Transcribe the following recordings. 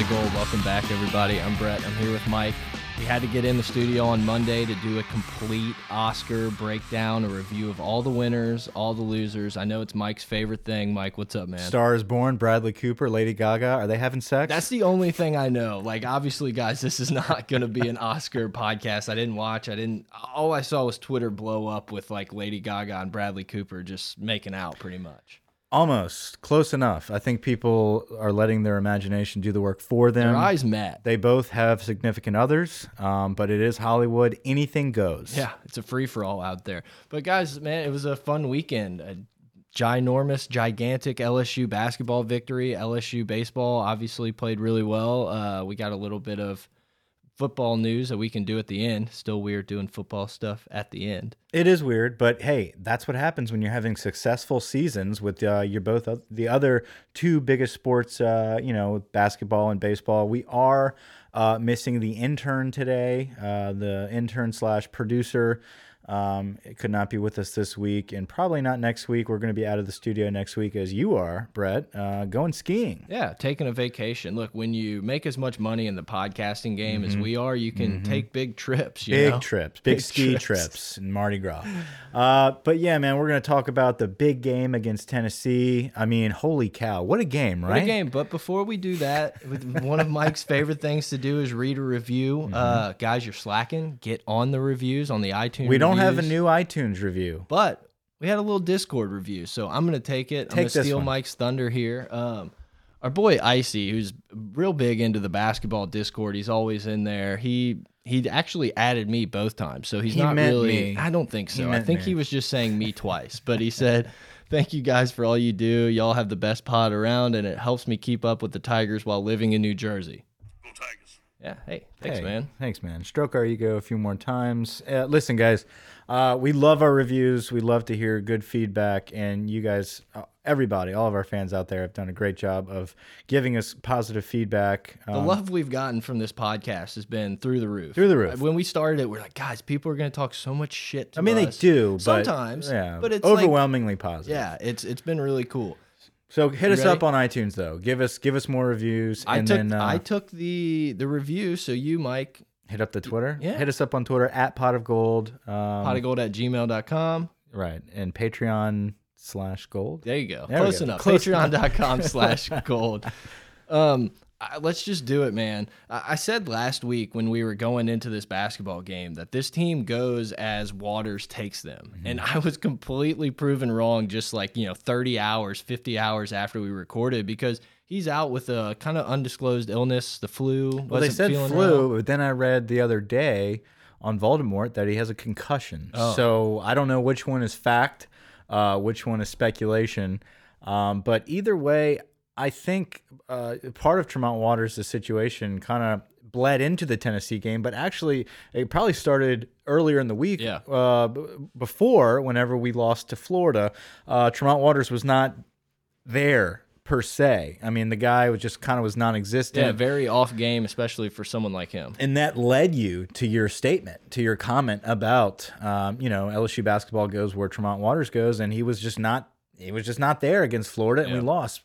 Pot of Gold, welcome back, everybody. I'm Brett. I'm here with Mike. We had to get in the studio on Monday to do a complete Oscar breakdown, a review of all the winners, all the losers. I know it's Mike's favorite thing. Mike, what's up, man? Star is Born, Bradley Cooper, Lady Gaga. Are they having sex? That's the only thing I know. Like, obviously, guys, this is not going to be an Oscar podcast. I didn't watch. I didn't. All I saw was Twitter blow up with like Lady Gaga and Bradley Cooper just making out, pretty much. Almost close enough. I think people are letting their imagination do the work for them. Their eyes met. They both have significant others, um, but it is Hollywood. Anything goes. Yeah, it's a free for all out there. But guys, man, it was a fun weekend. A ginormous, gigantic LSU basketball victory. LSU baseball obviously played really well. Uh, we got a little bit of football news that we can do at the end. Still weird doing football stuff at the end. It is weird, but hey, that's what happens when you're having successful seasons with uh, your both uh, the other two biggest sports, uh, you know, basketball and baseball. We are uh, missing the intern today, uh, the intern slash producer. Um, it could not be with us this week, and probably not next week. We're going to be out of the studio next week, as you are, Brett, uh, going skiing. Yeah, taking a vacation. Look, when you make as much money in the podcasting game as we are, you can take big trips. You Mm-hmm. Big know? trips, big, Big ski trips. trips. and Mardi Gras. Uh, but yeah, man, we're gonna talk about the big game against Tennessee. I mean, holy cow, what a game, right? What a game. But before we do that, one of Mike's favorite things to do is read a review. Uh, guys, you're slacking. Get on the reviews on the iTunes. Mm-hmm. We don't have a new iTunes review. but we had a little Discord review, so I'm gonna take it. I'm Take gonna this steal one. Mike's thunder here. Um, our boy Icy, who's real big into the basketball Discord, he's always in there. He he actually added me both times, so he's He not meant really. me. I don't think so. I think me. he was just saying me twice, but he said. Thank you guys for all you do. Y'all have the best pod around, and it helps me keep up with the Tigers while living in New Jersey. Go Tigers. Yeah, hey, thanks, Hey, man. Thanks, man. Stroke our ego a few more times. Uh, listen, guys, uh, we love our reviews. We love to hear good feedback, and you guys, uh, everybody, all of our fans out there have done a great job of giving us positive feedback. The Um, love we've gotten from this podcast has been through the roof. Through the roof. When we started it, we're like, guys, people are going to talk so much shit. To I mean, they us." do, but sometimes. yeah, but it's like, overwhelmingly positive. yeah, it's it's been really cool. So hit us ready? up on iTunes though. Give us give us more reviews, I and took then uh, I took the the review. So you, Mike, hit up the Twitter. Yeah. Hit us up on Twitter at pot of gold. Um, Gold at gmail.com. right and Patreon slash gold. There you go. There Close go. enough. Patreon.com slash gold. Um, I, let's just do it, man. I, I said last week when we were going into this basketball game that this team goes as Waters takes them. Mm-hmm. And I was completely proven wrong just like, you know, 30 hours, 50 hours after we recorded because he's out with a kind of undisclosed illness, the flu. Well, they said flu, well. but then I read the other day on Voldemort that he has a concussion. Oh. So I don't know which one is fact, uh, which one is speculation. Um, but either way, I think uh, part of Tremont Waters' situation kind of bled into the Tennessee game, but actually it probably started earlier in the week. Yeah. Uh, b- before, whenever we lost to Florida, uh, Tremont Waters was not there per se. I mean, the guy was just kind of was non-existent. Yeah, very off game, especially for someone like him. And that led you to your statement, to your comment about, um, you know, LSU basketball goes where Tremont Waters goes, and he was just not, he was just not there against Florida, and we lost.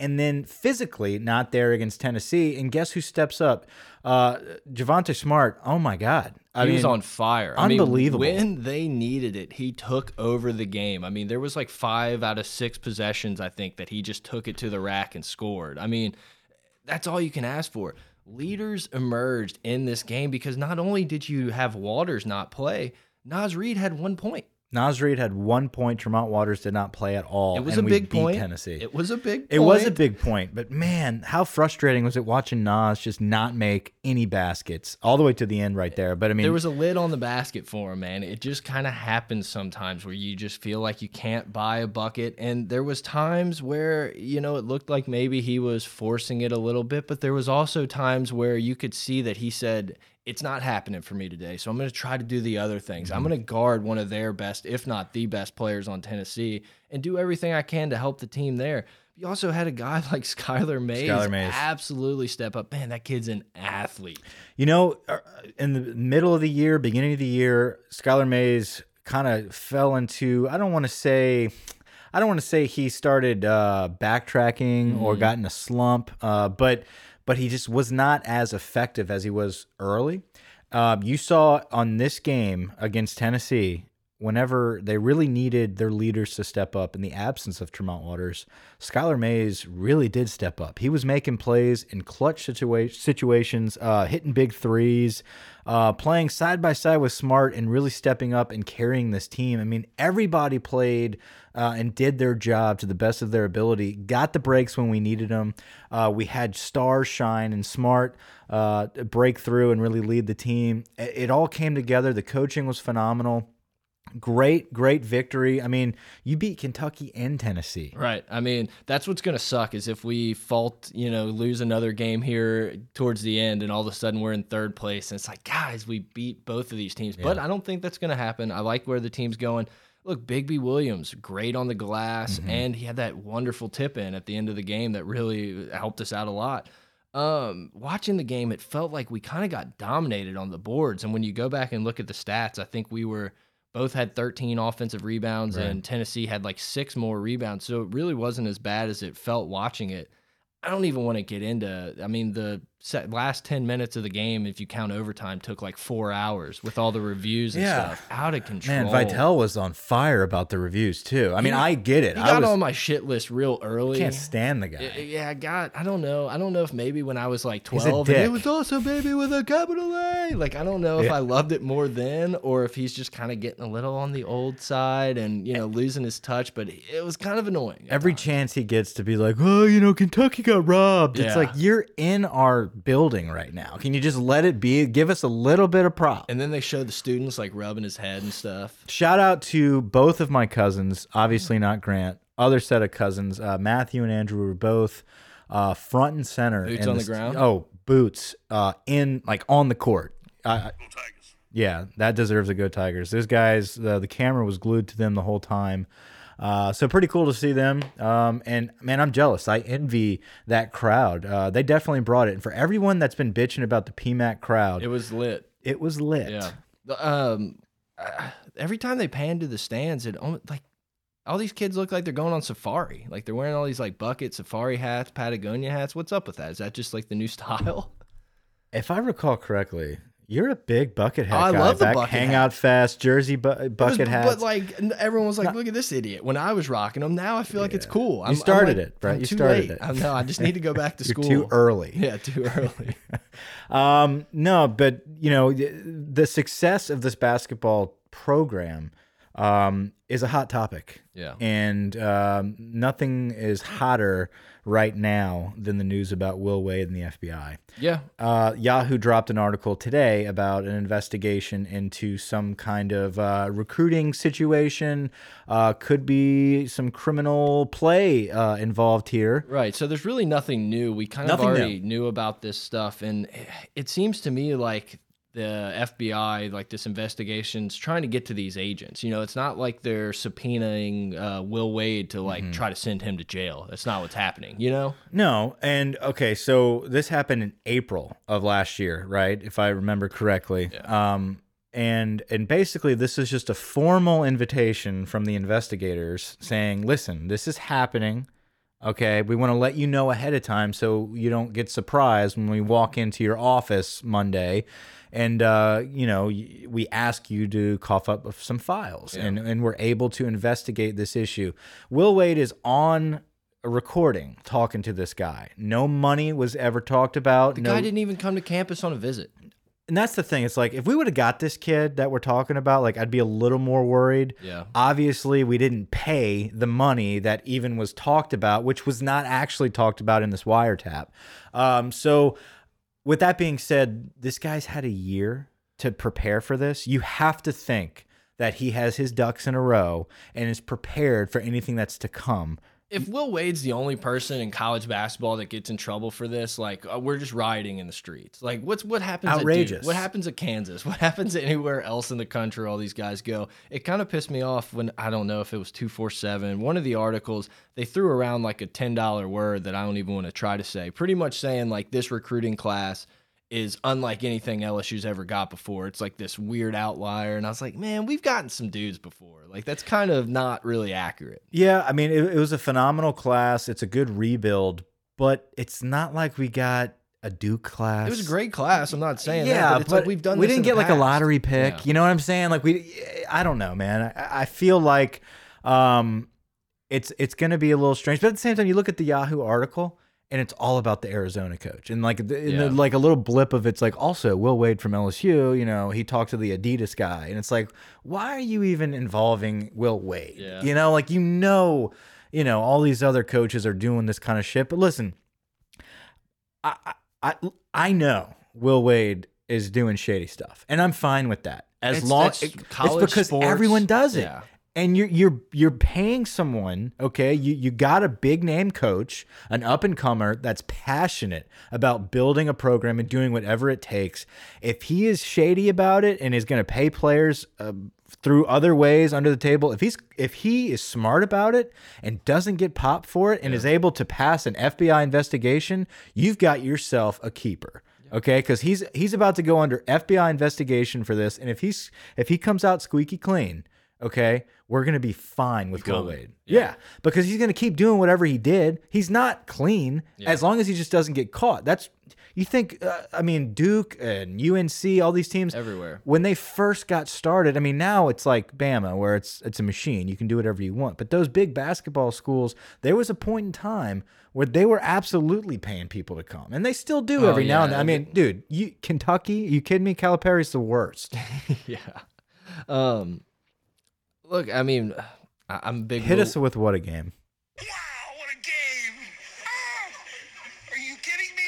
And then physically not there against Tennessee, and guess who steps up? Uh, Javonte Smart. Oh my God, I he was on fire. I mean, unbelievable. when they needed it, he took over the game. I mean, there was like five out of six possessions, I think, that he just took it to the rack and scored. I mean, that's all you can ask for. Leaders emerged in this game because not only did you have Waters not play, Naz Reid had one point. Naz Reid had one point. Tremont Waters did not play at all. It was a big point. Tennessee. It was a big. Point. It was a big point, but man, how frustrating was it watching Naz just not make any baskets all the way to the end right there. But I mean, There was a lid on the basket for him, man. It just kind of happens sometimes where you just feel like you can't buy a bucket. And there was times where, you know, it looked like maybe he was forcing it a little bit, but there was also times where you could see that he said, it's not happening for me today. So I'm going to try to do the other things. I'm Mm-hmm. going to guard one of their best, if not the best players on Tennessee and do everything I can to help the team there. You also had a guy like Skylar Mays, Skylar Mays. absolutely step up. Man, that kid's an athlete. You know, uh, in the middle of the year, beginning of the year, Skylar Mays kind of fell into, I don't want to say, I don't want to say he started uh, backtracking or got in a slump, uh, but but he just was not as effective as he was early. Uh, you saw on this game against Tennessee, whenever they really needed their leaders to step up in the absence of Tremont Waters, Skylar Mays really did step up. He was making plays in clutch situa situations, uh, hitting big threes, uh, playing side by side with Smart, and really stepping up and carrying this team. I mean, everybody played uh, and did their job to the best of their ability, got the breaks when we needed them. Uh, we had stars shine and Smart uh, break through and really lead the team. It, it all came together. The coaching was phenomenal. Great, great victory. I mean, you beat Kentucky and Tennessee. Right. I mean, that's what's going to suck is if we fault, you know, lose another game here towards the end and all of a sudden we're in third place. And it's like, guys, we beat both of these teams. But I don't think that's going to happen. I like where the team's going. Look, Bigby Williams, great on the glass. And he had that wonderful tip in at the end of the game that really helped us out a lot. Um, watching the game, it felt like we kind of got dominated on the boards. And when you go back and look at the stats, I think we were both had 13 offensive rebounds and Tennessee had like six more rebounds. So it really wasn't as bad as it felt watching it. I don't even want to get into. I mean, the set, last ten minutes of the game, if you count overtime, took like four hours with all the reviews and Yeah. stuff. Out of control. Man, Vitale was on fire about the reviews too. I mean, I get it. He I got was, on my shit list real early. can't stand the guy. Yeah, Yeah, I got. I don't know. I don't know if maybe when I was like twelve, and it was oh, also baby with a capital A. Like I don't know if Yeah. I loved it more then, or if he's just kind of getting a little on the old side and you know losing his touch. But it was kind of annoying. Every times. chance he gets to be like, oh, you know, Kentucky got robbed. It's like you're in our building right now. Can you just let it be? Give us a little bit of prop. And then they showed the students like rubbing his head and stuff. Shout out to both of my cousins, obviously not Grant, other set of cousins. Uh, Matthew and Andrew were both uh, front and center. Boots in on the this- ground? Oh, boots uh, in like on the court. I, I- yeah, that deserves a go Tigers. Those guys, the, the camera was glued to them the whole time. Uh, so pretty cool to see them. Um, and man, I'm jealous. I envy that crowd. Uh, they definitely brought it. And for everyone that's been bitching about the PMAC crowd, It was lit. It was lit. Yeah. Um, uh, every time they pan to the stands, it almo- like all these kids look like they're going on safari. Like they're wearing all these like bucket safari hats, Patagonia hats. What's up with that? Is that just like the new style? If I recall correctly, you're a big bucket hat I guy. love the back bucket hang hat. out fast, jersey bu bucket hats. But like everyone was like, "Look at this idiot." When I was rocking them, now I feel like it's cool. I'm, I'm started like, it, Brett. I'm You started late. it. I know. I just need to go back to school. too early. Yeah, too early. Um, no, but you know, the- the success of this basketball program um, is a hot topic. Yeah. And um, nothing is hotter right now than the news about Will Wade and the FBI. yeah. Uh, Yahoo dropped an article today about an investigation into some kind of uh, recruiting situation. Uh, could be some criminal play uh, involved here. Right. So there's really nothing new. We kind Nothing of new. already knew about this stuff, and it seems to me like the FBI, like this investigation's trying to get to these agents. You know, it's not like they're subpoenaing uh, Will Wade to like try to send him to jail. That's not what's happening. You know? No, and okay, so this happened in April of last year, right? If I remember correctly. Um, and and basically, this is just a formal invitation from the investigators saying, "Listen, this is happening." Okay, we want to let you know ahead of time so you don't get surprised when we walk into your office Monday, and uh, you know we ask you to cough up some files, and and we're able to investigate this issue. Will Wade is on a recording talking to this guy. No money was ever talked about. The no, guy didn't even come to campus on a visit. and that's the thing. It's like if we would have got this kid that we're talking about, like I'd be a little more worried. Yeah. Obviously, we didn't pay the money that even was talked about, which was not actually talked about in this wiretap. Um, so, with that being said, this guy's had a year to prepare for this. You have to think that he has his ducks in a row and is prepared for anything that's to come. If Will Wade's the only person in college basketball that gets in trouble for this, like uh, we're just rioting in the streets. Like what's what happens? At Outrageous. Duke? what happens at Kansas? What happens anywhere else in the country? All these guys go. It kind of pissed me off when I don't know if it was two four seven. One of the articles they threw around like a ten dollar word that I don't even want to try to say. Pretty much saying like this recruiting class is unlike anything LSU's ever got before. It's like this weird outlier, and I was like, man, we've gotten some dudes before. Like that's kind of not really accurate. Yeah, I mean, it, it was a phenomenal class. It's a good rebuild, but it's not like we got a Duke class. It was a great class. I'm not saying yeah, that, but it's like we've done. We didn't get like a lottery pick. Yeah. You know what I'm saying? Like we, I don't know, man. I, I feel like um, it's it's going to be a little strange, but at the same time, you look at the Yahoo article. And it's all about the Arizona coach, and like, the, in the, like a little blip of it's like also Will Wade from LSU. You know, he talked to the Adidas guy, and it's like, why are you even involving Will Wade? Yeah. You know, like you know, you know, all these other coaches are doing this kind of shit. But listen, I, I I know Will Wade is doing shady stuff, and I'm fine with that. As It's- long it's college because sports. everyone does it. Yeah. And you're you're you're paying someone, okay? You you got a big name coach, an up and comer that's passionate about building a program and doing whatever it takes. If he is shady about it and is going to pay players uh, through other ways under the table, if he's if he is smart about it and doesn't get popped for it and is able to pass an FBI investigation, you've got yourself a keeper. Okay, because he's he's about to go under FBI investigation for this, and if he's if he comes out squeaky clean, okay, we're gonna be fine with Will. Wade. Yeah. because he's gonna keep doing whatever he did. He's not clean as long as he just doesn't get caught. That's you think. Uh, I mean, Duke and UNC, all these teams Everywhere. when they first got started. I mean, now it's like Bama, where it's it's a machine. You can do whatever you want. But those big basketball schools, there was a point in time where they were absolutely paying people to come, and they still do Oh, every now and then. I mean, dude, you Kentucky, you kidding me? Calipari's the worst. yeah. Um, look, I mean, I- I'm a big. Hit Will- us with what a game. Wow, what a game! Ah, are you kidding me?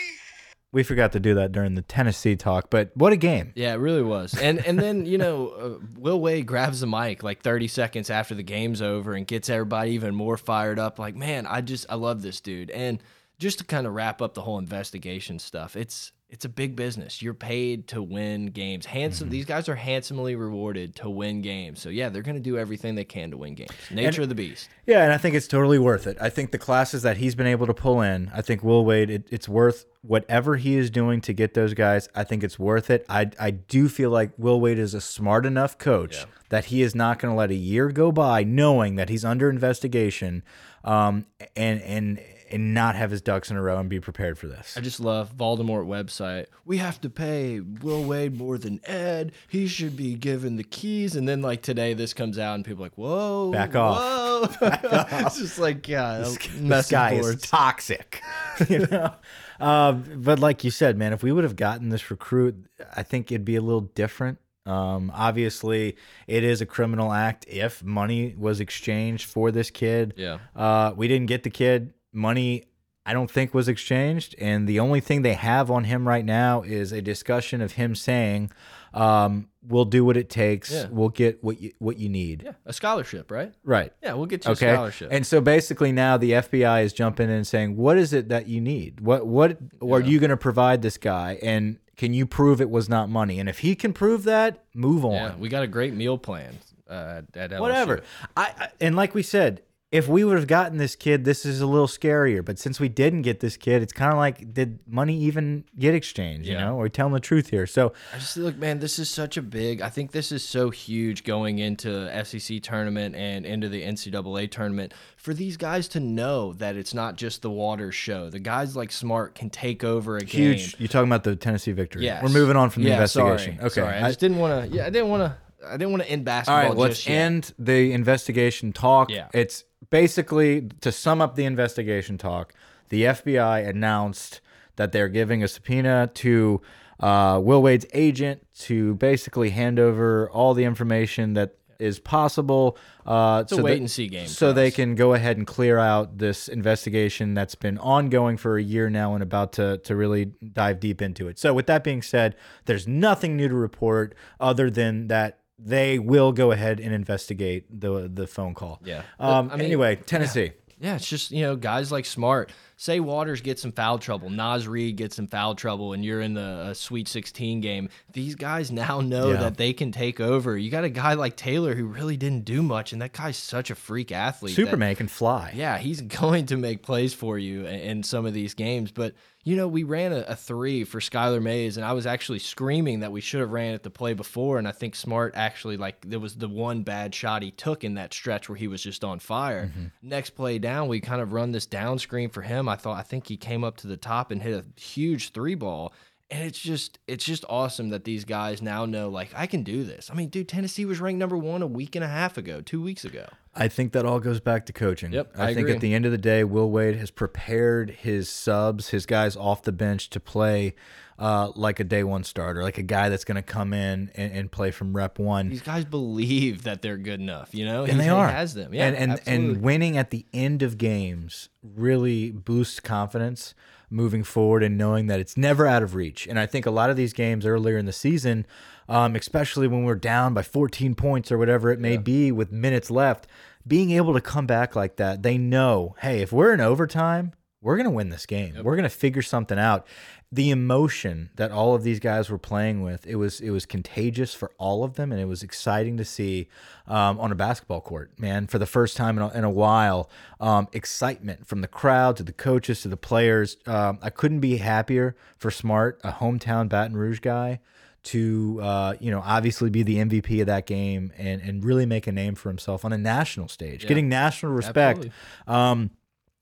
We forgot to do that during the Tennessee talk, but what a game. Yeah, it really was. And and then you know, uh, Will Wade grabs the mic like 30 seconds after the game's over and gets everybody even more fired up. Like, man, I just I love this dude. And just to kind of wrap up the whole investigation stuff, it's it's a big business. You're paid to win games. Handsome. These guys are handsomely rewarded to win games. So yeah, they're going to do everything they can to win games. Nature of the beast. Yeah, and I think it's totally worth it. I think the classes that he's been able to pull in, I think Will Wade, it, it's worth whatever he is doing to get those guys. I think it's worth it. I I do feel like Will Wade is a smart enough coach that he is not going to let a year go by knowing that he's under investigation, um, and and and not have his ducks in a row and be prepared for this. I just love Voldemort website. We have to pay Will Wade more than Ed. He should be given the keys. And then like today, this comes out and people are like, whoa, Back off. whoa. it's just like God, this message guy is toxic. you know, um, but like you said, man, if we would have gotten this recruit, I think it'd be a little different. Um, obviously, it is a criminal act if money was exchanged for this kid. Yeah. Uh, we didn't get the kid. Money, I don't think was exchanged, and the only thing they have on him right now is a discussion of him saying, um, "We'll do what it takes. Yeah. We'll get what you what you need." Yeah, a scholarship, right? Right. Yeah, we'll get you Okay. a scholarship. And so basically now the FBI is jumping in and saying, "What is it that you need? What what are you going to provide this guy? And can you prove it was not money? And if he can prove that, move on. yeah, we got a great meal plan uh, at. Whatever. I, I and like we said, if we would have gotten this kid, this is a little scarier. But since we didn't get this kid, it's kind of like, did money even get exchanged? You Yeah. know, we're telling the truth here. So I just look, man, this is such a big. I think this is so huge going into SEC tournament and into the NCAA tournament for these guys to know that it's not just the water show. The guys like Smart can take over a huge. game. You're talking about the Tennessee victory. Yes. We're moving on from the Yeah, investigation. Sorry. Okay. Sorry. I I- just didn't want to. Yeah, I didn't want to. I didn't want to end basketball. right, let's yet. end the investigation talk. Yeah. It's basically to sum up the investigation talk. The FBI announced that they're giving a subpoena to uh, Will Wade's agent to basically hand over all the information that is possible. Uh, a so wait that- and see game So they us. can go ahead and clear out this investigation that's been ongoing for a year now and about to to really dive deep into it. So with that being said, there's nothing new to report other than that they will go ahead and investigate the the phone call. Yeah. Um. But, I mean, anyway, Tennessee. Yeah, it's just you know guys like Smart. Say Waters gets some foul trouble, Naz Reid gets some foul trouble, and you're in the uh, Sweet 16 game. These guys now know Yeah. that they can take over. You got a guy like Taylor who really didn't do much, and that guy's such a freak athlete. that- Superman can fly. yeah, he's going to make plays for you in, in some of these games. But you know, we ran a, a three for Skylar Mays, and I was actually screaming that we should have ran at the play before. And I think Smart actually like there was the one bad shot he took in that stretch where he was just on fire. Mm-hmm. Next play down, we kind of run this down screen for him. I thought I think he came up to the top and hit a huge three ball. And it's just it's just awesome that these guys now know like I can do this. I mean, dude, Tennessee was ranked number one a week and a half ago, two weeks ago. I think that all goes back to coaching. Yep, I, I think at the end of the day, Will Wade has prepared his subs, his guys off the bench to play uh, like a day one starter, like a guy that's going to come in and, and play from rep one. these guys believe that they're good enough, you know, and He- they he are. has them, yeah, and and, absolutely. and winning at the end of games really boosts confidence moving forward and knowing that it's never out of reach. And I think a lot of these games earlier in the season, um, especially when we're down by 14 points or whatever it may be with minutes left, being able to come back like that, they know, hey, if we're in overtime, we're going to win this game. We're going to figure something out. The emotion that all of these guys were playing with, it was it was contagious for all of them, and it was exciting to see um, on a basketball court. Man, for the first time in a, in a while, um, excitement from the crowd to the coaches to the players. Um, I couldn't be happier for Smart, a hometown Baton Rouge guy, to uh, you know obviously be the MVP of that game and and really make a name for himself on a national stage, getting national respect. Um,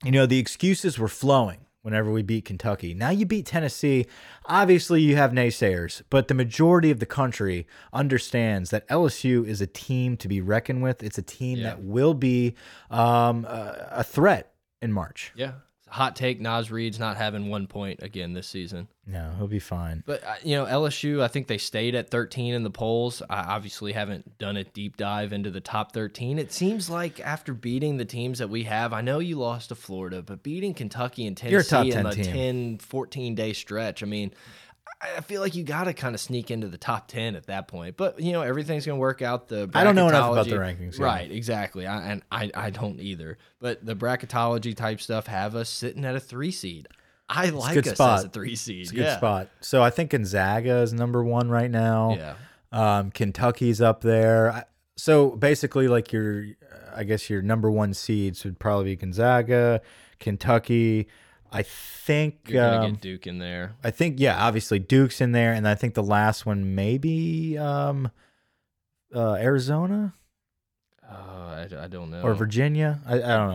you know, the excuses were flowing whenever we beat Kentucky. Now you beat Tennessee. Obviously, you have naysayers, but the majority of the country understands that LSU is a team to be reckoned with. It's a team Yeah. that will be um, a, a threat in March. yeah, hot take: Naz Reid's not having one point again this season. No, he'll be fine. But uh, you know, LSU, I think they stayed at 13 in the polls. I obviously haven't done a deep dive into the top 13. It seems like after beating the teams that we have, I know you lost to Florida, but beating Kentucky and Tennessee in 10 the team. 10, 14 day stretch, I mean, I feel like you got to kind of sneak into the top 10 at that point. But, you know, everything's going to work out. The I don't know enough about the rankings, yeah. Right, exactly. I, and I, I don't either. But the bracketology type stuff have us sitting at a three seed. I like a good us spot. as a three seed. It's a good yeah. spot. So I think Gonzaga is number one right now. Yeah. Um, Kentucky's up there. I- So basically, like your, I guess your number one seeds would probably be Gonzaga, Kentucky. I think. You're gonna um, get Duke in there. I think yeah, obviously Duke's in there, and I think the last one maybe um, uh, Arizona Uh, I, I don't know. or Virginia. I, I don't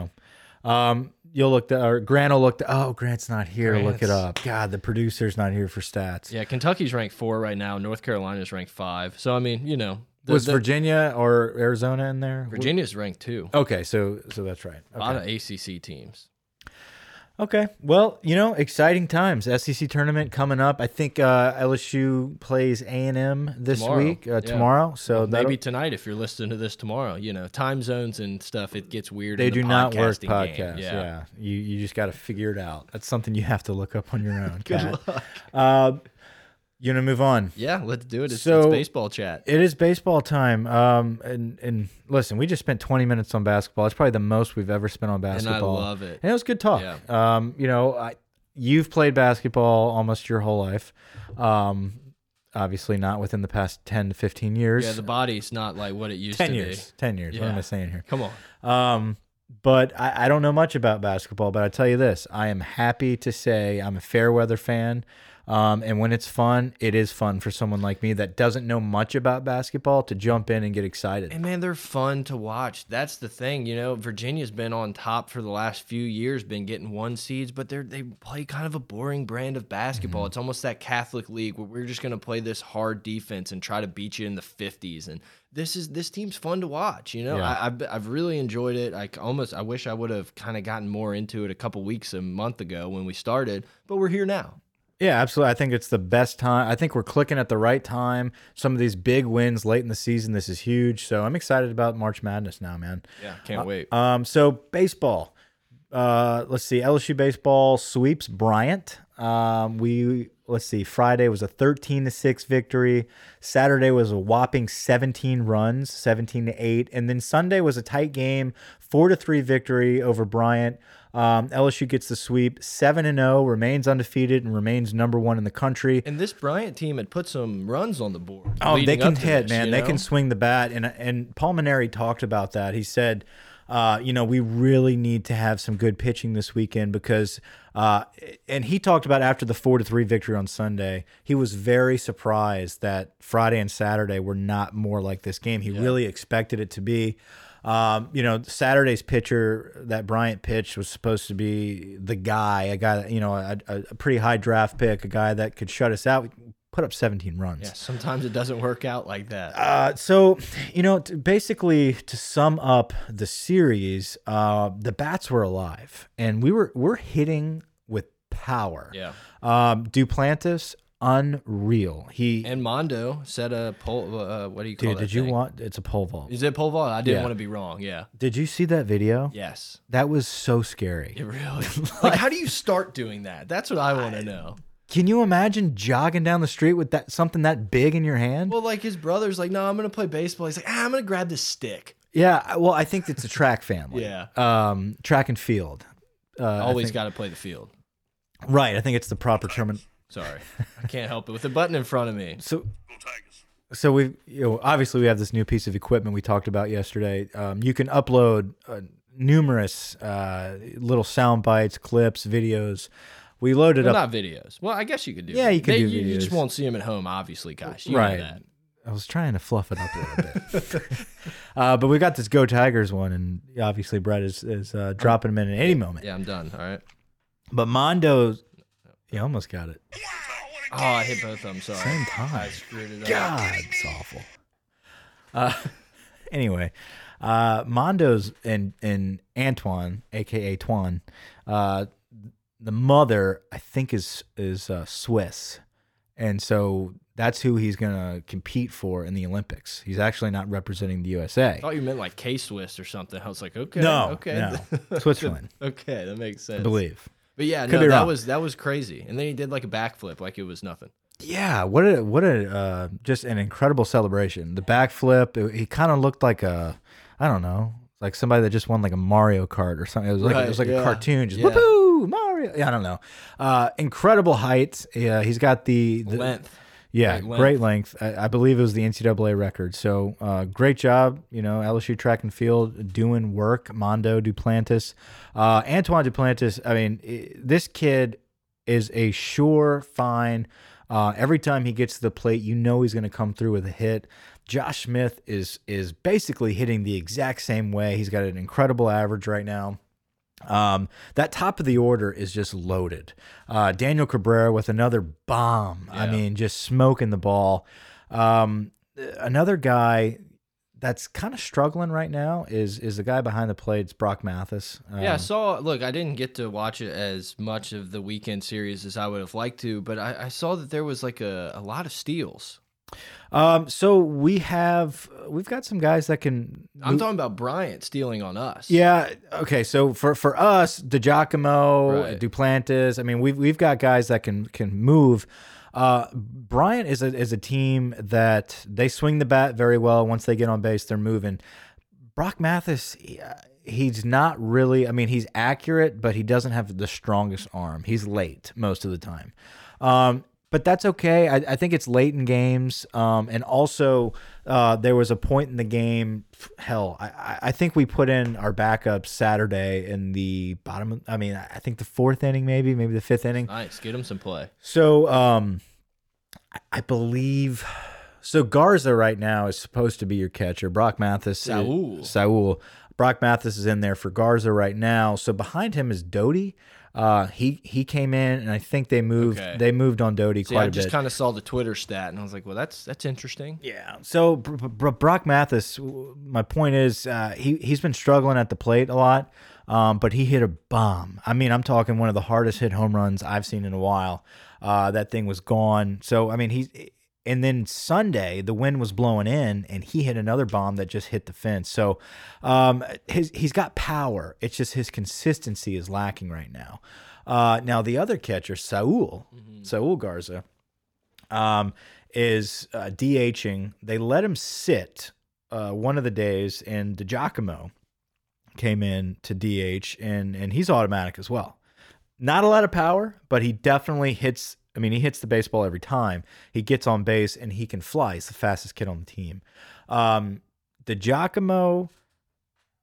know. Um, you'll look the or Grant will look. The, oh, Grant's not here. Look it up. God, the producer's not here for stats. Yeah, Kentucky's ranked four right now. North Carolina's ranked five. So I mean, you know, the, Was the- Virginia or Arizona in there? Virginia's ranked two. Okay, so so that's right. A lot of ACC teams. Okay. Well, you know, exciting times. SEC tournament coming up. I think uh, LSU plays A and M this Tomorrow, week. Uh, yeah. Tomorrow. So that'll- Maybe tonight if you're listening to this tomorrow. You know, time zones and stuff. It gets weird. they in the do not work podcasts. game. Yeah. You you just got to figure it out. That's something you have to look up on your own. Good luck. Uh, you want to move on? Yeah, let's do it. It's, So- it's baseball chat. It is baseball time. Um, and and listen, we just spent 20 minutes on basketball. It's probably the most we've ever spent on basketball. And I love it. And it was good talk. Yeah. Um, you know, I, you've played basketball almost your whole life. Um, obviously not within the past 10 to 15 years. Yeah, the body's not like what it used 10 to years. 10 years. What am I saying here? Come on. Um, but I, I don't know much about basketball, but I tell you this, I am happy to say I'm a fair weather fan. Um, and when it's fun, it is fun for someone like me that doesn't know much about basketball to jump in and get excited. And man, they're fun to watch. That's the thing, you know. Virginia's been on top for the last few years, been getting one seeds, but they're they play kind of a boring brand of basketball. Mm-hmm. It's almost that Catholic league where we're just gonna play this hard defense and try to beat you in the fifties. And this is this team's fun to watch. You know, Yeah. I, I've I've really enjoyed it. I almost I wish I would have kind of gotten more into it a couple weeks, a month ago when we started, but we're here now. Yeah, absolutely. I think it's the best time. I think we're clicking at the right time. Some of these big wins late in the season. This is huge. So I'm excited about March Madness now, man. Yeah, can't wait. Um, so baseball. Uh, let's see. LSU baseball sweeps Bryant. Um, we let's see. Friday was a 13 to six victory. Saturday was a whopping 17 runs, 17 to eight, and then Sunday was a tight game, four to three victory over Bryant. Um, LSU gets the sweep, seven and zero, remains undefeated, and remains number one in the country. and this Bryant team had put some runs on the board. Oh, they can hit, this, man. They know? can swing the bat, and and Paul Mainieri talked about that. He said, uh, you know, we really need to have some good pitching this weekend because, uh, and he talked about after the four to three victory on Sunday, he was very surprised that Friday and Saturday were not more like this game. He really expected it to be. Um, you know, Saturday's pitcher that Bryant pitched was supposed to be the guy, a guy, you know, a a pretty high draft pick, a guy that could shut us out. Put up 17 runs. Yeah, sometimes it doesn't work out like that. Uh, so, you know, to basically to sum up the series, uh, the bats were alive, and we were we're hitting with power. yeah. Um, Duplantis, unreal. He And Mondo set a pole. Uh, what do you call dude, did you want? It's a pole vault. Is it a pole vault? I didn't Yeah. want to be wrong. Yeah. Did you see that video? Yes. That was so scary. It really. like, how do you start doing that? That's what I want to know. Can you imagine jogging down the street with that something that big in your hand? Well, like his brother's like, no, I'm gonna play baseball. He's like, ah, I'm gonna grab this stick. yeah. Well, I think it's a track family. Yeah. Um, track and field. Uh, Always got to play the field. right. I think it's the proper term. Sorry, I can't help it with the button in front of me. So So we, you know, obviously we have this new piece of equipment we talked about yesterday. Um, you can upload uh, numerous uh, little sound bites, clips, videos. We loaded Well, up. not videos. Well, I guess you could do. Yeah, you could They- do you, you just won't see them at home, obviously, guys. You Right. Know that. I was trying to fluff it up a little bit, uh, but we got this Go Tigers one, and obviously Brett is is uh, dropping them in at any moment. Yeah, I'm done. All right. But Mondo, you almost got it. Wow, what a Oh. I hit both of them. Sorry. Same time. I screwed it up. God, it's awful. Uh, anyway, uh, Mondo's and and Antoine, aka Twan, uh, the mother I think is is uh, Swiss, and so that's who he's gonna compete for in the Olympics. He's actually not representing the USA. I thought you meant like K Swiss or something. I was like, okay, no, okay, no, Switzerland, okay, that makes sense. I believe. But yeah, Could no, that wrong. was that was crazy. And then he did like a backflip, like it was nothing. Yeah, what a what a uh, just an incredible celebration. The backflip, he kind of looked like a I don't know, like somebody that just won like a Mario Kart or something. It was like it was like a cartoon, just Yeah. Mario. Yeah, I don't know. Uh, incredible height. Yeah, he's got the, the Length. Yeah, Great great length. I, I believe it was the NCAA record. So uh, great job, you know, LSU track and field doing work. Mondo Duplantis, uh, Antoine Duplantis. I mean, i this kid is a sure fine. Uh, every time he gets to the plate, you know he's going to come through with a hit. Josh Smith is is basically hitting the exact same way. He's got an incredible average right now. Um, that top of the order is just loaded. Uh, Daniel Cabrera with another bomb. I mean, just smoking the ball. Um, another guy that's kind of struggling right now is is the guy behind the plate. It's Brock Mathis. Yeah, I Um, saw. Look, I didn't get to watch it as much of the weekend series as I would have liked to, but I, I saw that there was like a, a lot of steals. Um, so we have we've got some guys that can. I'm talking about Bryant stealing on us. Yeah. Okay. So for for us, DiGiacomo, Right. Duplantis. I mean, we've we've got guys that can can move. Uh, Bryant is a is a team that they swing the bat very well. Once they get on base, they're moving. Brock Mathis, he- uh, he's not really. I mean, he's accurate, but he doesn't have the strongest arm. He's late most of the time. Um, but that's okay. I, I think it's late in games. Um, and also, uh, there was a point in the game. Hell, I, I- think we put in our backup Saturday in the bottom. Of, I mean, I think the fourth inning, maybe, maybe the fifth inning. Nice. Get him some play. So, um, I- I believe so. Garza right now is supposed to be your catcher. Brock Mathis, Saul. Saul. Brock Mathis is in there for Garza right now. So behind him is Doughty. Uh, he he came in, and I think they moved. Okay. They moved on Doughty quite I a just kind of saw the Twitter stat, and I was like, well, that's that's interesting. Yeah. So Br Br Brock Mathis, my point is, uh, he he's been struggling at the plate a lot, um, but he hit a bomb. I mean, I'm talking one of the hardest hit home runs I've seen in a while. Uh, that thing was gone. So I mean, he's and then Sunday the wind was blowing in, and he hit another bomb that just hit the fence. So um, his he's got power. It's just his consistency is lacking right now. Uh, now the other catcher, Saul, Saul Garza, um, is uh, DHing. They let him sit uh, one of the days, and DiGiacomo came in to DH, and and he's automatic as well. Not a lot of power, but he definitely hits. I mean, he hits the baseball every time. He gets on base and he can fly. He's the fastest kid on the team. Um, DiGiacomo,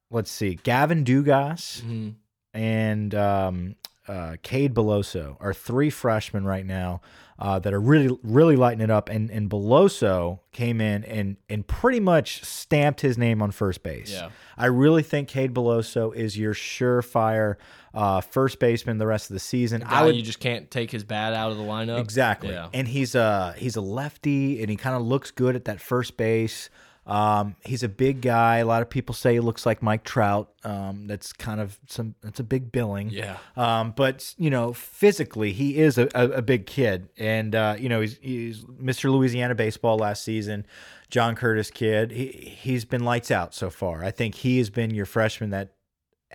let's see, Gavin Dugas Mhm. and um, uh, Cade Beloso are three freshmen right now uh, that are really, really lighting it up. And and Beloso came in and and pretty much stamped his name on first base. Yeah. I really think Cade Beloso is your surefire uh, first baseman the rest of the season. I would you just can't take his bat out of the lineup. Exactly. Yeah. And he's a he's a lefty and he kind of looks good at that first base. Um, he's a big guy. A lot of people say he looks like Mike Trout. Um, that's kind of some that's a big billing. Yeah. Um, but you know, physically he is a, a, a big kid, and uh, you know he's, he's Mr. Louisiana baseball last season. John Curtis kid. He he's been lights out so far. I think he has been your freshman that,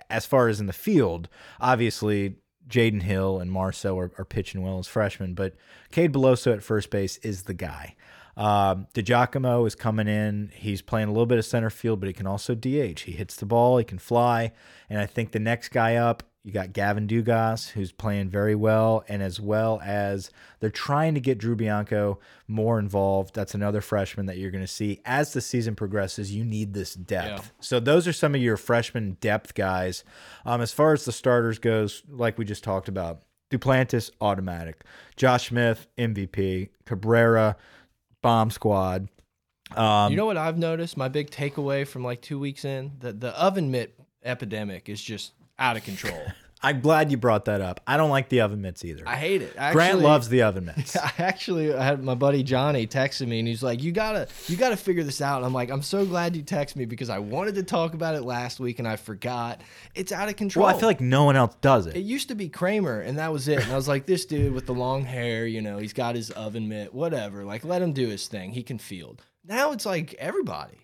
as far as in the field, obviously Jaden Hill and Marceaux are, are pitching well as freshmen, but Cade Beloso at first base is the guy. Um, DiGiacomo is coming in. He's playing a little bit of center field, but he can also DH. He hits the ball, he can fly. And I think the next guy up, you got Gavin Dugas, who's playing very well, and as well as they're trying to get Drew Bianco more involved. That's another freshman that you're going to see as the season progresses. You need this depth. Yeah. So those are some of your freshman depth guys. Um, as far as the starters goes, like we just talked about, Duplantis automatic, Josh Smith MVP, Cabrera bomb squad. Um, you know what I've noticed? My big takeaway from like two weeks in the the oven mitt epidemic is just out of control. I'm glad you brought that up. I don't like the oven mitts either. I hate it. I Grant actually- loves the oven mitts. I actually had my buddy Johnny texted me and he's like, "You gotta, you gotta figure this out." And I'm like, "I'm so glad you texted me because I wanted to talk about it last week and I forgot. It's out of control." well, I feel like no one else does it it. used to be Kramer and that was it. And I was like, "This dude with the long hair, you know, he's got his oven mitt, whatever. Like, let him do his thing. He can field." Now it's like everybody.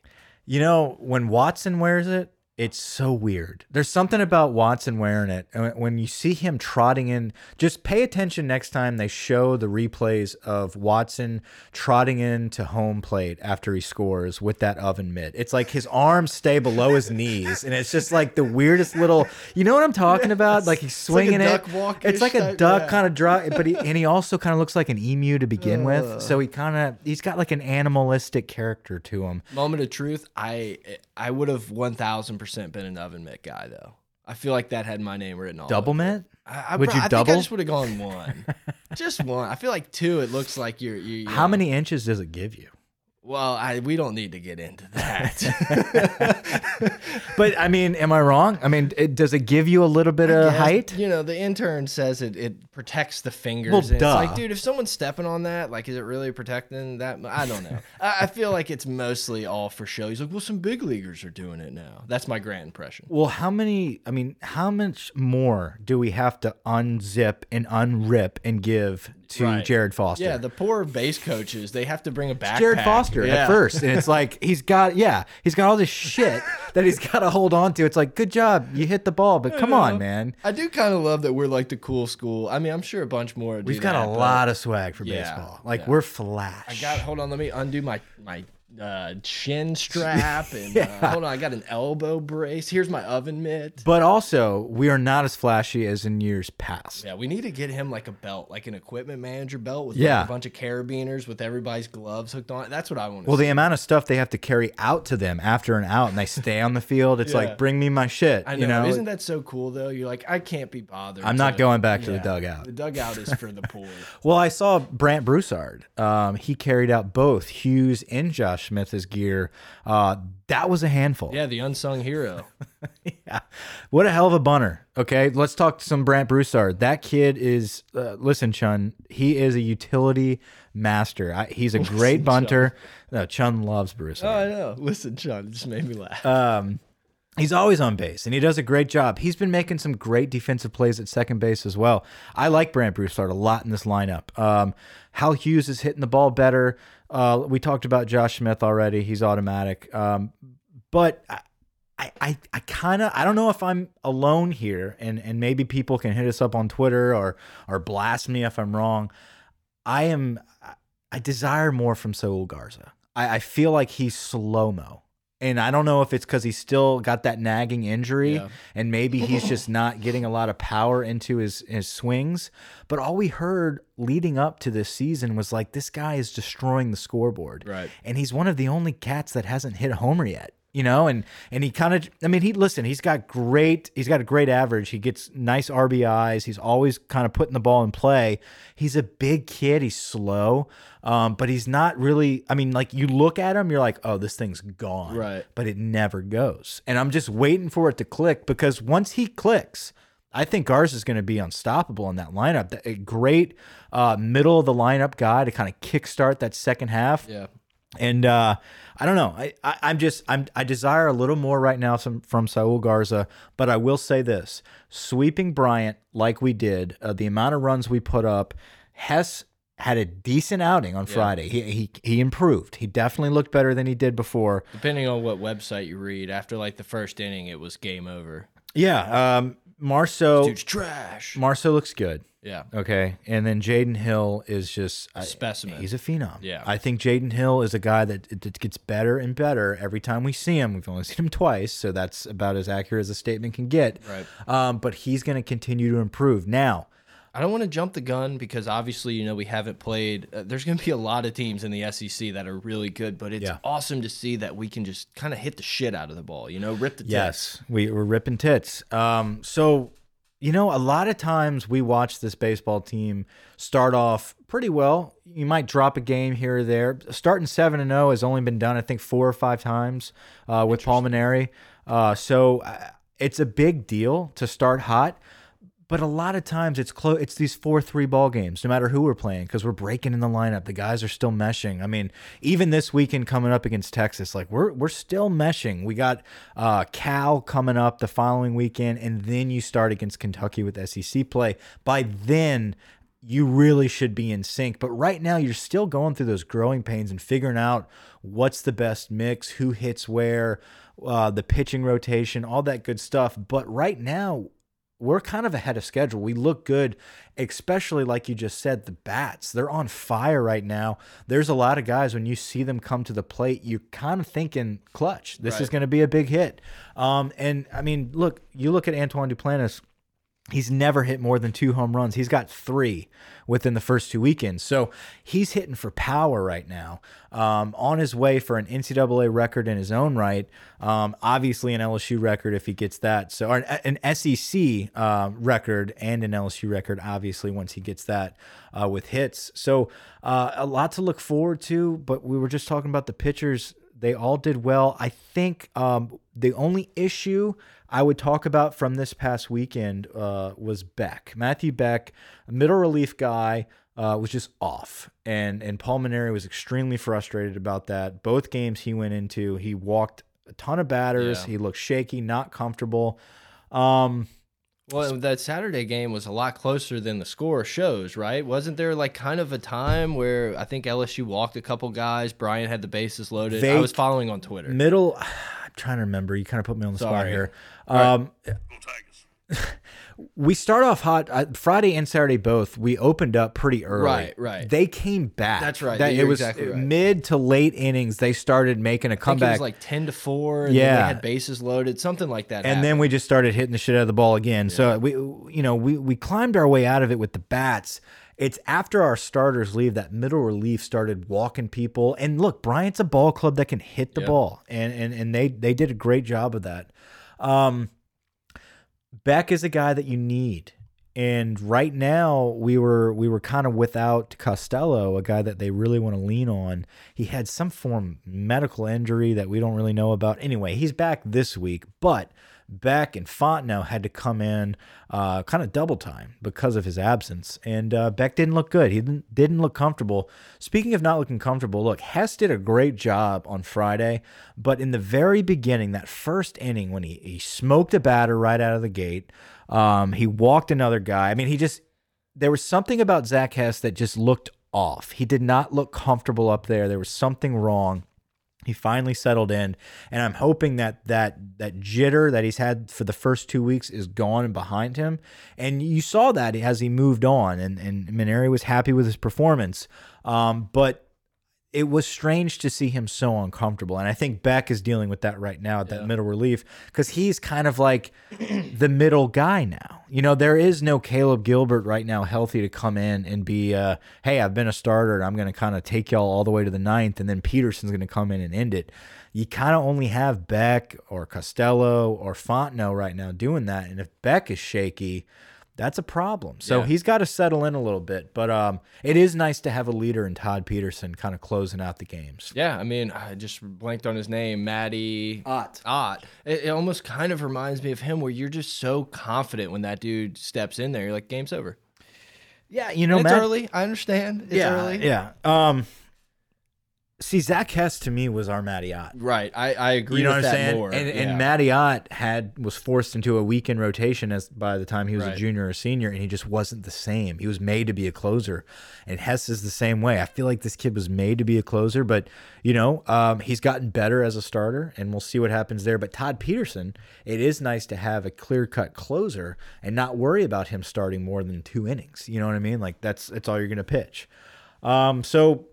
You know, when Watson wears it, it's so weird. There's something about Watson wearing it. And when you see him trotting in, just pay attention next time they show the replays of Watson trotting into home plate after he scores with that oven mitt. It's like his arms stay below his knees, and it's just like the weirdest little. You know what I'm talking about? Like he's like a swinging duck it. It's like a type- duck yeah. kind of draw, but he and he also kind of looks like an emu to begin with. So he kind of he's got like an animalistic character to him. Moment of truth, I I would have 1000% been an oven mitt guy though. I feel like that had my name written all Double mitt? I, I, Would you I think I just would have gone one. just one. I feel like two. It looks like you're. you you How know. many inches does it give you? Well, I we don't need to get into that. But I mean, am I wrong? I mean, it, does it give you a little bit of Yes, height? You know, the intern says it it protects the fingers. Well, and it's duh. like, dude, if someone's stepping on that, like, is it really protecting that? I don't know. I, I feel like it's mostly all for show. He's like, well, some big leaguers are doing it now. That's my grand impression. Well, how many? I mean, how much more do we have to unzip and unrip and give to Right. Jared Foster? Yeah, the poor base coaches, they have to bring a backpack. Jared Foster Yeah. at first, and it's like he's got yeah, he's got all this shit that he's got to hold on to. It's like, good job, you hit the ball, but come on, man. I do kind of love that we're like the cool school. I mean, I'm sure a bunch more. Do We've got that, a lot of swag for Yeah, baseball. Like yeah. we're flash. I got. Hold on, let me undo my my uh, chin strap and uh, hold on. I got an elbow brace. Here's my oven mitt. but also, we are not as flashy as in years past. Yeah, we need to get him like a belt, like an equipment manager belt with Yeah. like a bunch of carabiners with everybody's gloves hooked on. it. That's what I want Well, see. the amount of stuff they have to carry out to them after an out, and they stay on the field. It's Yeah. like, bring me my shit. I know. You know, Isn't that so cool though? You're like, I can't be bothered. I'm not to- going back to the dugout. The dugout is for the poor. Well, I saw Brant Broussard. Um, he carried out both Hughes and Josh Smith's gear. Uh, that was a handful. yeah, the unsung hero. Yeah. What a hell of a bunter. Okay, let's talk to some Brant Broussard. That kid is, uh, listen, Chun, he is a utility master. I, he's a great bunter. No, Chun loves Oh, Broussard. I know. Listen, Chun, it just made me laugh. Um, He's always on base, and he does a great job. He's been making some great defensive plays at second base as well. I like Brant Broussard a lot in this lineup. Um, Hal Hughes is hitting the ball better. Uh, we talked about Josh Smith already. He's automatic. Um, but I, I, I kind of I don't know if I'm alone here, and and maybe people can hit us up on Twitter or or blast me if I'm wrong. I am I desire more from Saul Garza. I, I feel like he's slow mo. And I don't know if it's because he's still got that nagging injury Yeah. and maybe he's just not getting a lot of power into his, his swings. But all we heard leading up to this season was like, this guy is destroying the scoreboard. Right. And he's one of the only cats that hasn't hit a homer yet. You know, and and he kind of, I mean, he listen, he's got great, he's got a great average. He gets nice RBIs. He's always kind of putting the ball in play. He's a big kid. He's slow, um, but he's not really. I mean, like you look at him, you're like, oh, this thing's gone, Right. But it never goes, and I'm just waiting for it to click because once he clicks, I think Garza is going to be unstoppable in that lineup. A great uh, middle of the lineup guy to kind of kickstart that second half. Yeah. And uh, I don't know. I, I I'm just I'm I desire a little more right now from from Saul Garza, but I will say this: sweeping Bryant like we did, uh, the amount of runs we put up, Hess had a decent outing on Friday. He, he he improved. He definitely looked better than he did before. Depending on what website you read, after like the first inning, it was game over. Yeah. Um. Marceaux Dude's trash. Marceaux looks good. Yeah. Okay, and then Jaden Hill is just I- Specimen. He's a phenom. Yeah. I think Jaden Hill is a guy that it, it gets better and better every time we see him. We've only seen him twice, so that's about as accurate as a statement can get. Right. Um, but he's going to continue to improve. Now, I don't want to jump the gun because obviously, you know, we haven't played. Uh, there's going to be a lot of teams in the SEC that are really good, but it's Yeah. awesome to see that we can just kind of hit the shit out of the ball, you know, rip the tip. yes, we, we're ripping tits. Um, so you know, a lot of times we watch this baseball team start off pretty well. You might drop a game here or there. Starting seven and zero has only been done, I think, four or five times uh, with Paul Mainieri. Uh, so uh, it's a big deal to start hot. But a lot of times it's close. It's these four three ball games, no matter who we're playing, because we're breaking in the lineup. The guys are still meshing. I mean, even this weekend coming up against Texas, like we're we're still meshing. We got uh, Cal coming up the following weekend, and then you start against Kentucky with SEC play. By then, you really should be in sync. But right now, you're still going through those growing pains and figuring out what's the best mix, who hits where, uh, the pitching rotation, all that good stuff. But right now, we're kind of ahead of schedule. We look good, especially like you just said, the bats. They're on fire right now. There's a lot of guys when you see them come to the plate, you're kind of thinking clutch. This is going to be a big hit. Um, and I mean, look, you look at Antoine Duplantis. He's never hit more than two home runs. He's got three within the first two weekends. So he's hitting for power right now. Um, on his way for an NCAA record in his own right. Um, obviously, an LSU record if he gets that. So, an, an SEC uh, record and an LSU record, obviously, once he gets that uh, with hits. So, uh, a lot to look forward to. But we were just talking about the pitchers they all did well. I think um, the only issue I would talk about from this past weekend uh, was Beck. Matthew Beck, a middle relief guy, uh, was just off, and and Paul Mainieri was extremely frustrated about that. Both games he went into, he walked a ton of batters. Yeah. He looked shaky, not comfortable. Um, Well, that Saturday game was a lot closer than the score shows, right? Wasn't there like kind of a time where I think LSU walked a couple guys, Bryant had the bases loaded. They- I was following on Twitter. middle. I'm trying to remember. You kind of put me on the spot Sorry. here. All right. Um, We start off hot uh, Friday and Saturday both. We opened up pretty early. Right, right. They came back. That's right. That, it was exactly right. mid to late innings. They started making a I think it comeback, was like ten to four, and then Yeah. they had bases loaded, something like that. and then we just started hitting the shit out of the ball again. So we, you know, we we climbed our way out of it with the bats. It's after our starters leave that middle relief started walking people. And look, Bryant's a ball club that can hit the Yeah. ball, and and and they they did a great job of that. Um, Beck is a guy that you need. and right now we were we were kind of without Costello, a guy that they really want to lean on. He had some form medical injury that we don't really know about. Anyway, he's back this week, but Beck and Fontenot had to come in uh, kind of double time because of his absence. And uh, Beck didn't look good. He didn't, didn't look comfortable. Speaking of not looking comfortable, look, Hess did a great job on Friday, but in the very beginning, that first inning when he, he smoked a batter right out of the gate, um, he walked another guy. I mean, he just, there was something about Zach Hess that just looked off. He did not look comfortable up there. There was something wrong he finally settled in and i'm hoping that that that jitter that he's had for the first two weeks is gone and behind him. And you saw that as he moved on and and Mainieri was happy with his performance. Um, but it was strange to see him so uncomfortable. And I think Beck is dealing with that right now at that Yeah. middle relief because he's kind of like the middle guy now. You know, there is no Caleb Gilbert right now healthy to come in and be, uh, hey, I've been a starter and I'm going to kind of take y'all all the way to the ninth. And then Peterson's going to come in and end it. You kind of only have Beck or Costello or Fontenot right now doing that. And if Beck is shaky, that's a problem. So Yeah. he's got to settle in a little bit. But um, it is nice to have a leader in Todd Peterson kind of closing out the games. Yeah, I mean, I just blanked on his name, Matty Ott. Ott. It, it almost kind of reminds me of him, where you're just so confident when that dude steps in there. You're like, game's over. Yeah, you know, it's Matt. early. I understand. It's yeah, early. yeah. Um, see, Zach Hess to me was our Matty Ott. Right. I, I agree You know what I'm that saying? more. And and Matty Ott had was forced into a weekend rotation as by the time he was a junior or senior, and he just wasn't the same. He was made to be a closer, and Hess is the same way. I feel like this kid was made to be a closer, but you know, um, he's gotten better as a starter, and we'll see what happens there. But Todd Peterson, it is nice to have a clear cut closer and not worry about him starting more than two innings. You know what I mean? Like that's that's all you're gonna pitch. Um, so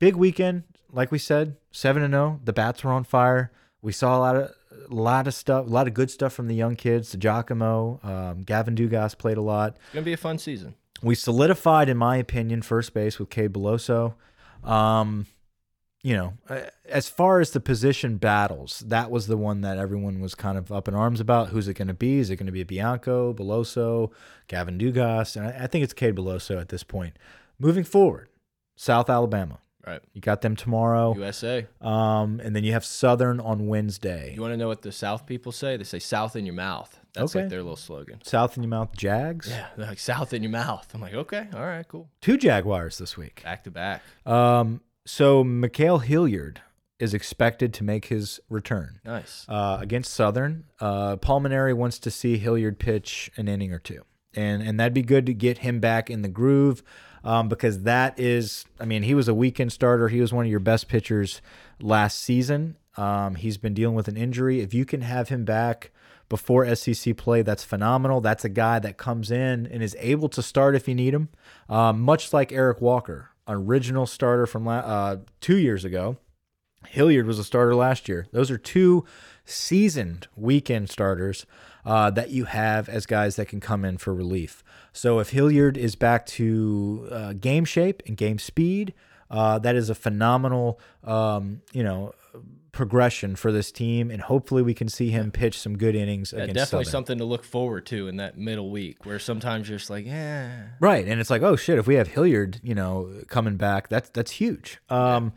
big weekend, like we said, seven and zero. The bats were on fire. We saw a lot of a lot of stuff, a lot of good stuff from the young kids. DiGiacomo, um, Gavin Dugas played a lot. it's gonna be a fun season. We solidified, in my opinion, first base with Cade Beloso. Um, you know, uh, as far as the position battles, that was the one that everyone was kind of up in arms about. Who's it going to be? Is it going to be Bianco, Beloso, Gavin Dugas? And I, I think it's Cade Beloso at this point. Moving forward, South Alabama. Right. You got them tomorrow. USA. Um, and then you have Southern on Wednesday. You want to know what the South people say? They say "South in your mouth." That's Okay. like their little slogan. South in your mouth Jags. Yeah, they're like "South in your mouth." I'm like, okay, all right, cool. Two Jaguars this week. Back to back. Um, so Ma'Khail Hilliard is expected to make his return Nice. uh, against Southern. Uh, Paul Mainieri wants to see Hilliard pitch an inning or two, and and that'd be good to get him back in the groove. Um, because that is, I mean, he was a weekend starter. He was one of your best pitchers last season. Um, he's been dealing with an injury. If you can have him back before SEC play, that's phenomenal. That's a guy that comes in and is able to start if you need him, um, much like Eric Walker, original starter from uh, two years ago. Hilliard was a starter last year. Those are two seasoned weekend starters uh, that you have as guys that can come in for relief. So if Hilliard is back to uh, game shape and game speed, uh, that is a phenomenal, um, you know, progression for this team, and hopefully we can see him pitch some good innings Yeah, definitely Southern. something to look forward to in that middle week, where sometimes you're just like, yeah, Right, and it's like, oh shit, if we have Hilliard, you know, coming back, that's that's huge. Um,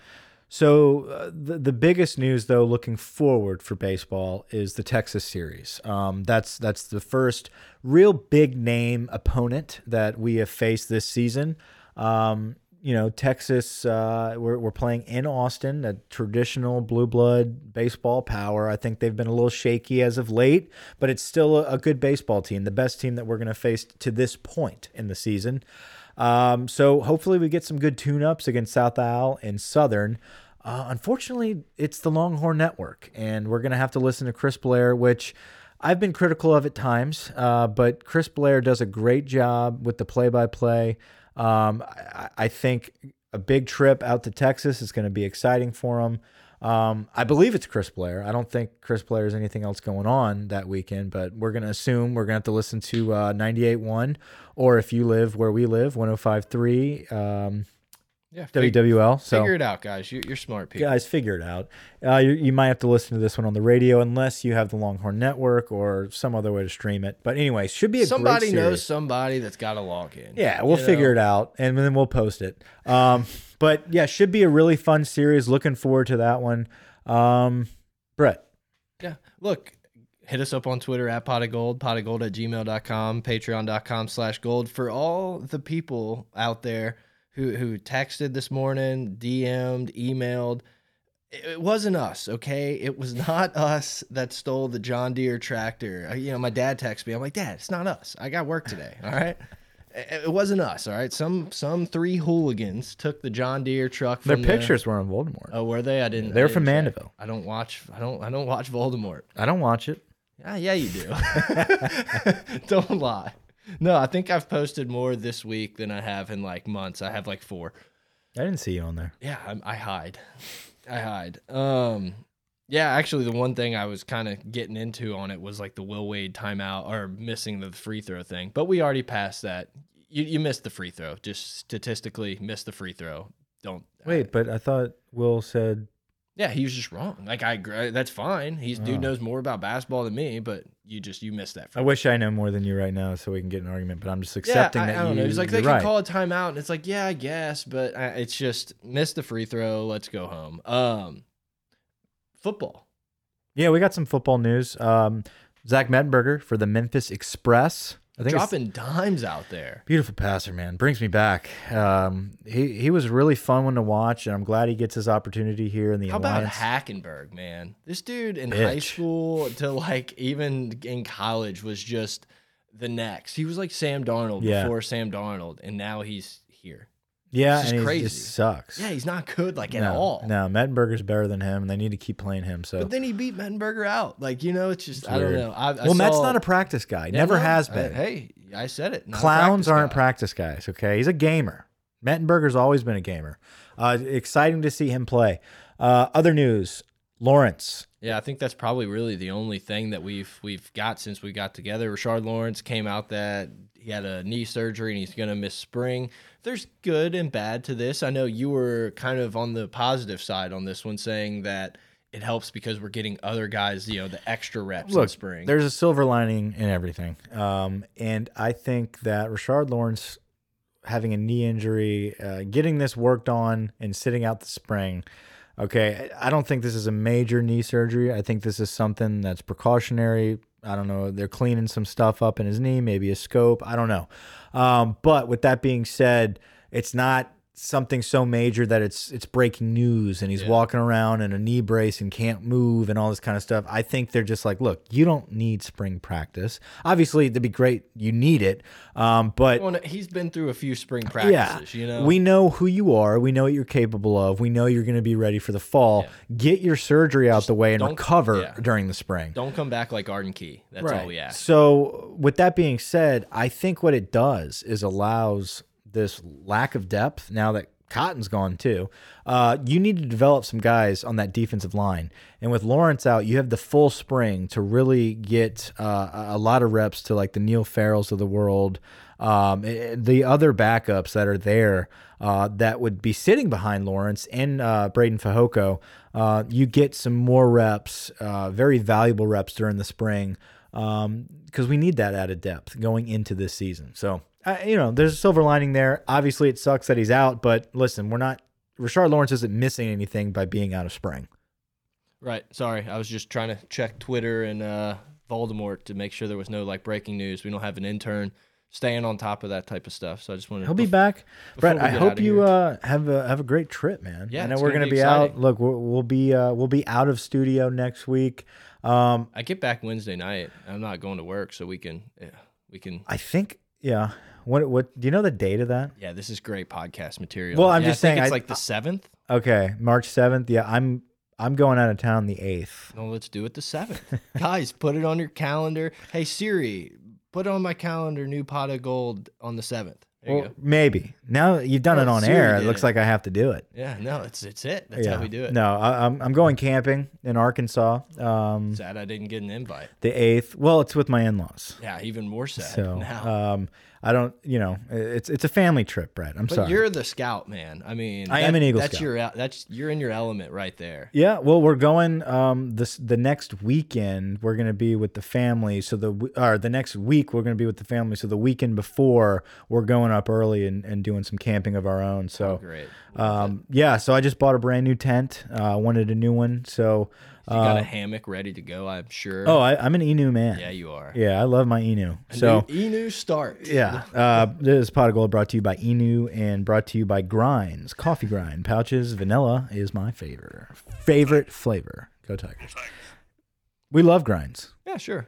so uh, the the biggest news though, looking forward for baseball, is the Texas series. Um, that's that's the first real big name opponent that we have faced this season. Um, you know, Texas, uh, we're, we're playing in Austin, a traditional blue blood baseball power. I think they've been a little shaky as of late, but it's still a, a good baseball team, the best team that we're going to face to this point in the season. Um, so hopefully we get some good tune ups against South Isle and Southern. Uh, unfortunately, it's the Longhorn Network, and we're going to have to listen to Chris Blair, which I've been critical of at times, uh, but Chris Blair does a great job with the play by play. I, think a big trip out to Texas is going to be exciting for him. Um, I believe it's Chris Blair. I don't think Chris Blair has anything else going on that weekend, but we're going to assume we're going to have to listen to uh, 98.1, or if you live where we live, 105.3. Um, Yeah, WWL. So figure it out, guys. You, you're smart people. guys, figure it out. Uh, you, you might have to listen to this one on the radio unless you have the Longhorn Network or some other way to stream it. But anyway, should be a Somebody knows somebody that's got a log in. Yeah, we'll figure know? it out and then we'll post it. Um, but yeah, should be a really fun series. Looking forward to that one. Um, Brett, Yeah. Look, hit us up on Twitter at pot of gold, pot of gold at gmail.com, patreon.com slash gold for all the people out there who, who texted this morning, DM'd, emailed. It wasn't us, okay? It was not us that stole the John Deere tractor. You know, my dad texted me. I'm like, Dad, it's not us. I got work today. All right. It wasn't us. All right. Some some three hooligans took the John Deere truck. their From the- pictures were on Voldemort. Oh, were they? I didn't. They're from. Mandeville. I don't watch. I don't. I don't watch Voldemort. I don't watch it. Ah, yeah, you do. don't lie. No, I think I've posted more this week than I have in like months. I have like four. I didn't see you on there. Yeah, I'm, I hide. I hide. Um, yeah, actually, the one thing I was kind of getting into on it was like the Will Wade timeout or missing the free throw thing. But we already passed that. You you missed the free throw. Just statistically, missed the free throw. Don't Wait, but I thought Will said Yeah, he was just wrong. Like I agree, that's fine. He's Oh. dude knows more about basketball than me, but you just you missed that. I wish I know more than you right now, so we can get an argument. But I'm just accepting yeah, I, that I don't you. know. He's like they can right. call a timeout, and it's like yeah, I guess, but I, it's just missed the free throw. Let's go home. Um, football. Yeah, we got some football news. Um, Zach Mettenberger for the Memphis Express. I think Dropping dimes out there. Beautiful passer, man. Brings me back. Um, he he was a really fun one to watch, and I'm glad he gets his opportunity here in the How about Hackenberg, man? This dude in high school to like even in college was just the next. He was like Sam Darnold Yeah. before Sam Darnold, and now he's here. Yeah, It's and he just sucks. Yeah, he's not good like at all. No, Mettenberger's better than him, and they need to keep playing him. So, But then he beat Mettenberger out. Like, you know, it's just, I weird. don't know. I, I well, Matt's not a practice guy. Yeah, Never no, has I- been. hey, I said it. Clowns practice aren't guy. practice guys. Okay, he's a gamer. Mettenberger's always been a gamer. Uh, exciting to see him play. Uh, other news: Lawrence. Yeah, I think that's probably really the only thing that we've we've got since we got together. Rashard Lawrence came out that he had a knee surgery and he's going to miss spring. There's good and bad to this. I know you were kind of on the positive side on this one, saying that it helps because we're getting other guys, you know, the extra reps in spring. there's a silver lining in everything. Um, and I think that Rashard Lawrence having a knee injury, uh, getting this worked on, and sitting out the spring. Okay, I don't think this is a major knee surgery. I think this is something that's precautionary. I don't know. They're cleaning some stuff up in his knee, maybe a scope. I don't know. Um, but with that being said, it's not something so major that it's it's breaking news and he's Yeah. walking around in a knee brace and can't move and all this kind of stuff. I think they're just like, look, you don't need spring practice. Obviously, it'd be great. You need it, um, but Well, he's been through a few spring yeah, practices, you know. we know who you are. We know what you're capable of. We know you're going to be ready for the fall. Get your surgery out the way and recover yeah. during the spring. don't come back like Arden Key. That's all we ask. So, with that being said, I think what it does is allows this lack of depth now that Cotton's gone too. Uh, you need to develop some guys on that defensive line, and with Lawrence out, you have the full spring to really get uh, a lot of reps to like the Neil Farrells of the world, um, the other backups that are there uh, that would be sitting behind Lawrence and uh, Breiden Fehoko. Uh, you get some more reps, uh, very valuable reps during the spring because we need that added depth going into this season. So, uh, you know, there's a silver lining there. Obviously, it sucks that he's out, but listen, we're not. Rashard Lawrence isn't missing anything by being out of spring. Right. Sorry. I was just trying to check Twitter and uh, Voldemort to make sure there was no like breaking news. We don't have an intern staying on top of that type of stuff. So I just wanted He'll be back. Brett, I hope you uh, have a have a great trip, man. Yeah, I know we're gonna gonna be be, out. Look, we'll, we'll be uh, we'll be out of studio next week. Um, I get back Wednesday night. I'm not going to work, so we can, yeah, we can. I think, yeah. What what do you know the date of that? Yeah, this is great podcast material. Well, I'm Yeah, I just think saying, it's I- like the seventh. Okay, March seventh. Yeah, I'm I'm going out of town the eighth. No, let's do it the seventh. Guys, put it on your calendar. Hey Siri, put on my calendar new pot of gold on the seventh. Well, maybe. Now you've done Well, it on Siri air. It looks it. like I have to do it. Yeah, no, it's it's it. That's how we do it. No, I, I'm I'm going camping in Arkansas. Um, Sad I didn't get an invite. the eighth. Well, it's with my in-laws. Yeah, even more sad So now. um, I don't. You know, it's it's a family trip, Brett. I'm but sorry. you're the scout, man. I mean, I am an Eagle that's Scout. your that's you're in your element right there. Yeah, well, we're going um this the next weekend. We're gonna be with the family. So the or the next week we're gonna be with the family. So the weekend before we're going up early and, and doing some camping of our own. So Great. um yeah, so I just bought a brand new tent. Uh, wanted a new one. So You got uh, a hammock ready to go, I'm sure. oh, I, I'm an ENO man. yeah, you are. Yeah, I love my ENO. A So new, ENO start. yeah, uh, this pot of gold brought to you by ENO and brought to you by Grinds Coffee Grind pouches. Vanilla is my favorite favorite flavor. Go Tigers. We love Grinds. Yeah, sure.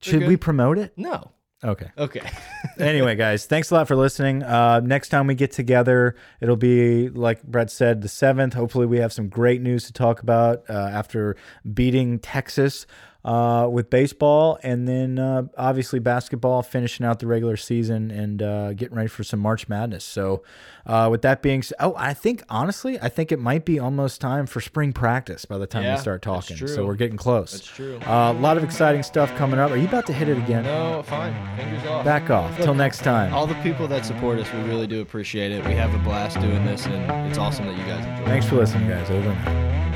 Should good. we promote it? No. Okay. Okay. anyway, guys, thanks a lot for listening. Uh, next time we get together, it'll be like Brett said, the seventh. Hopefully, we have some great news to talk about uh, after beating Texas uh, with baseball, and then uh, obviously basketball, finishing out the regular season and uh, getting ready for some March Madness. So, uh, with that being said, oh, I think honestly, I think it might be almost time for spring practice by the time Yeah, we start talking. So we're getting close. That's true. Uh, a lot of exciting stuff coming up. Are you about to hit it again? no, fine. Fingers off. Back off. Till next time. All the people that support us, we really do appreciate it. We have a blast doing this, and it's awesome that you guys enjoy it. Thanks for listening, guys. Over.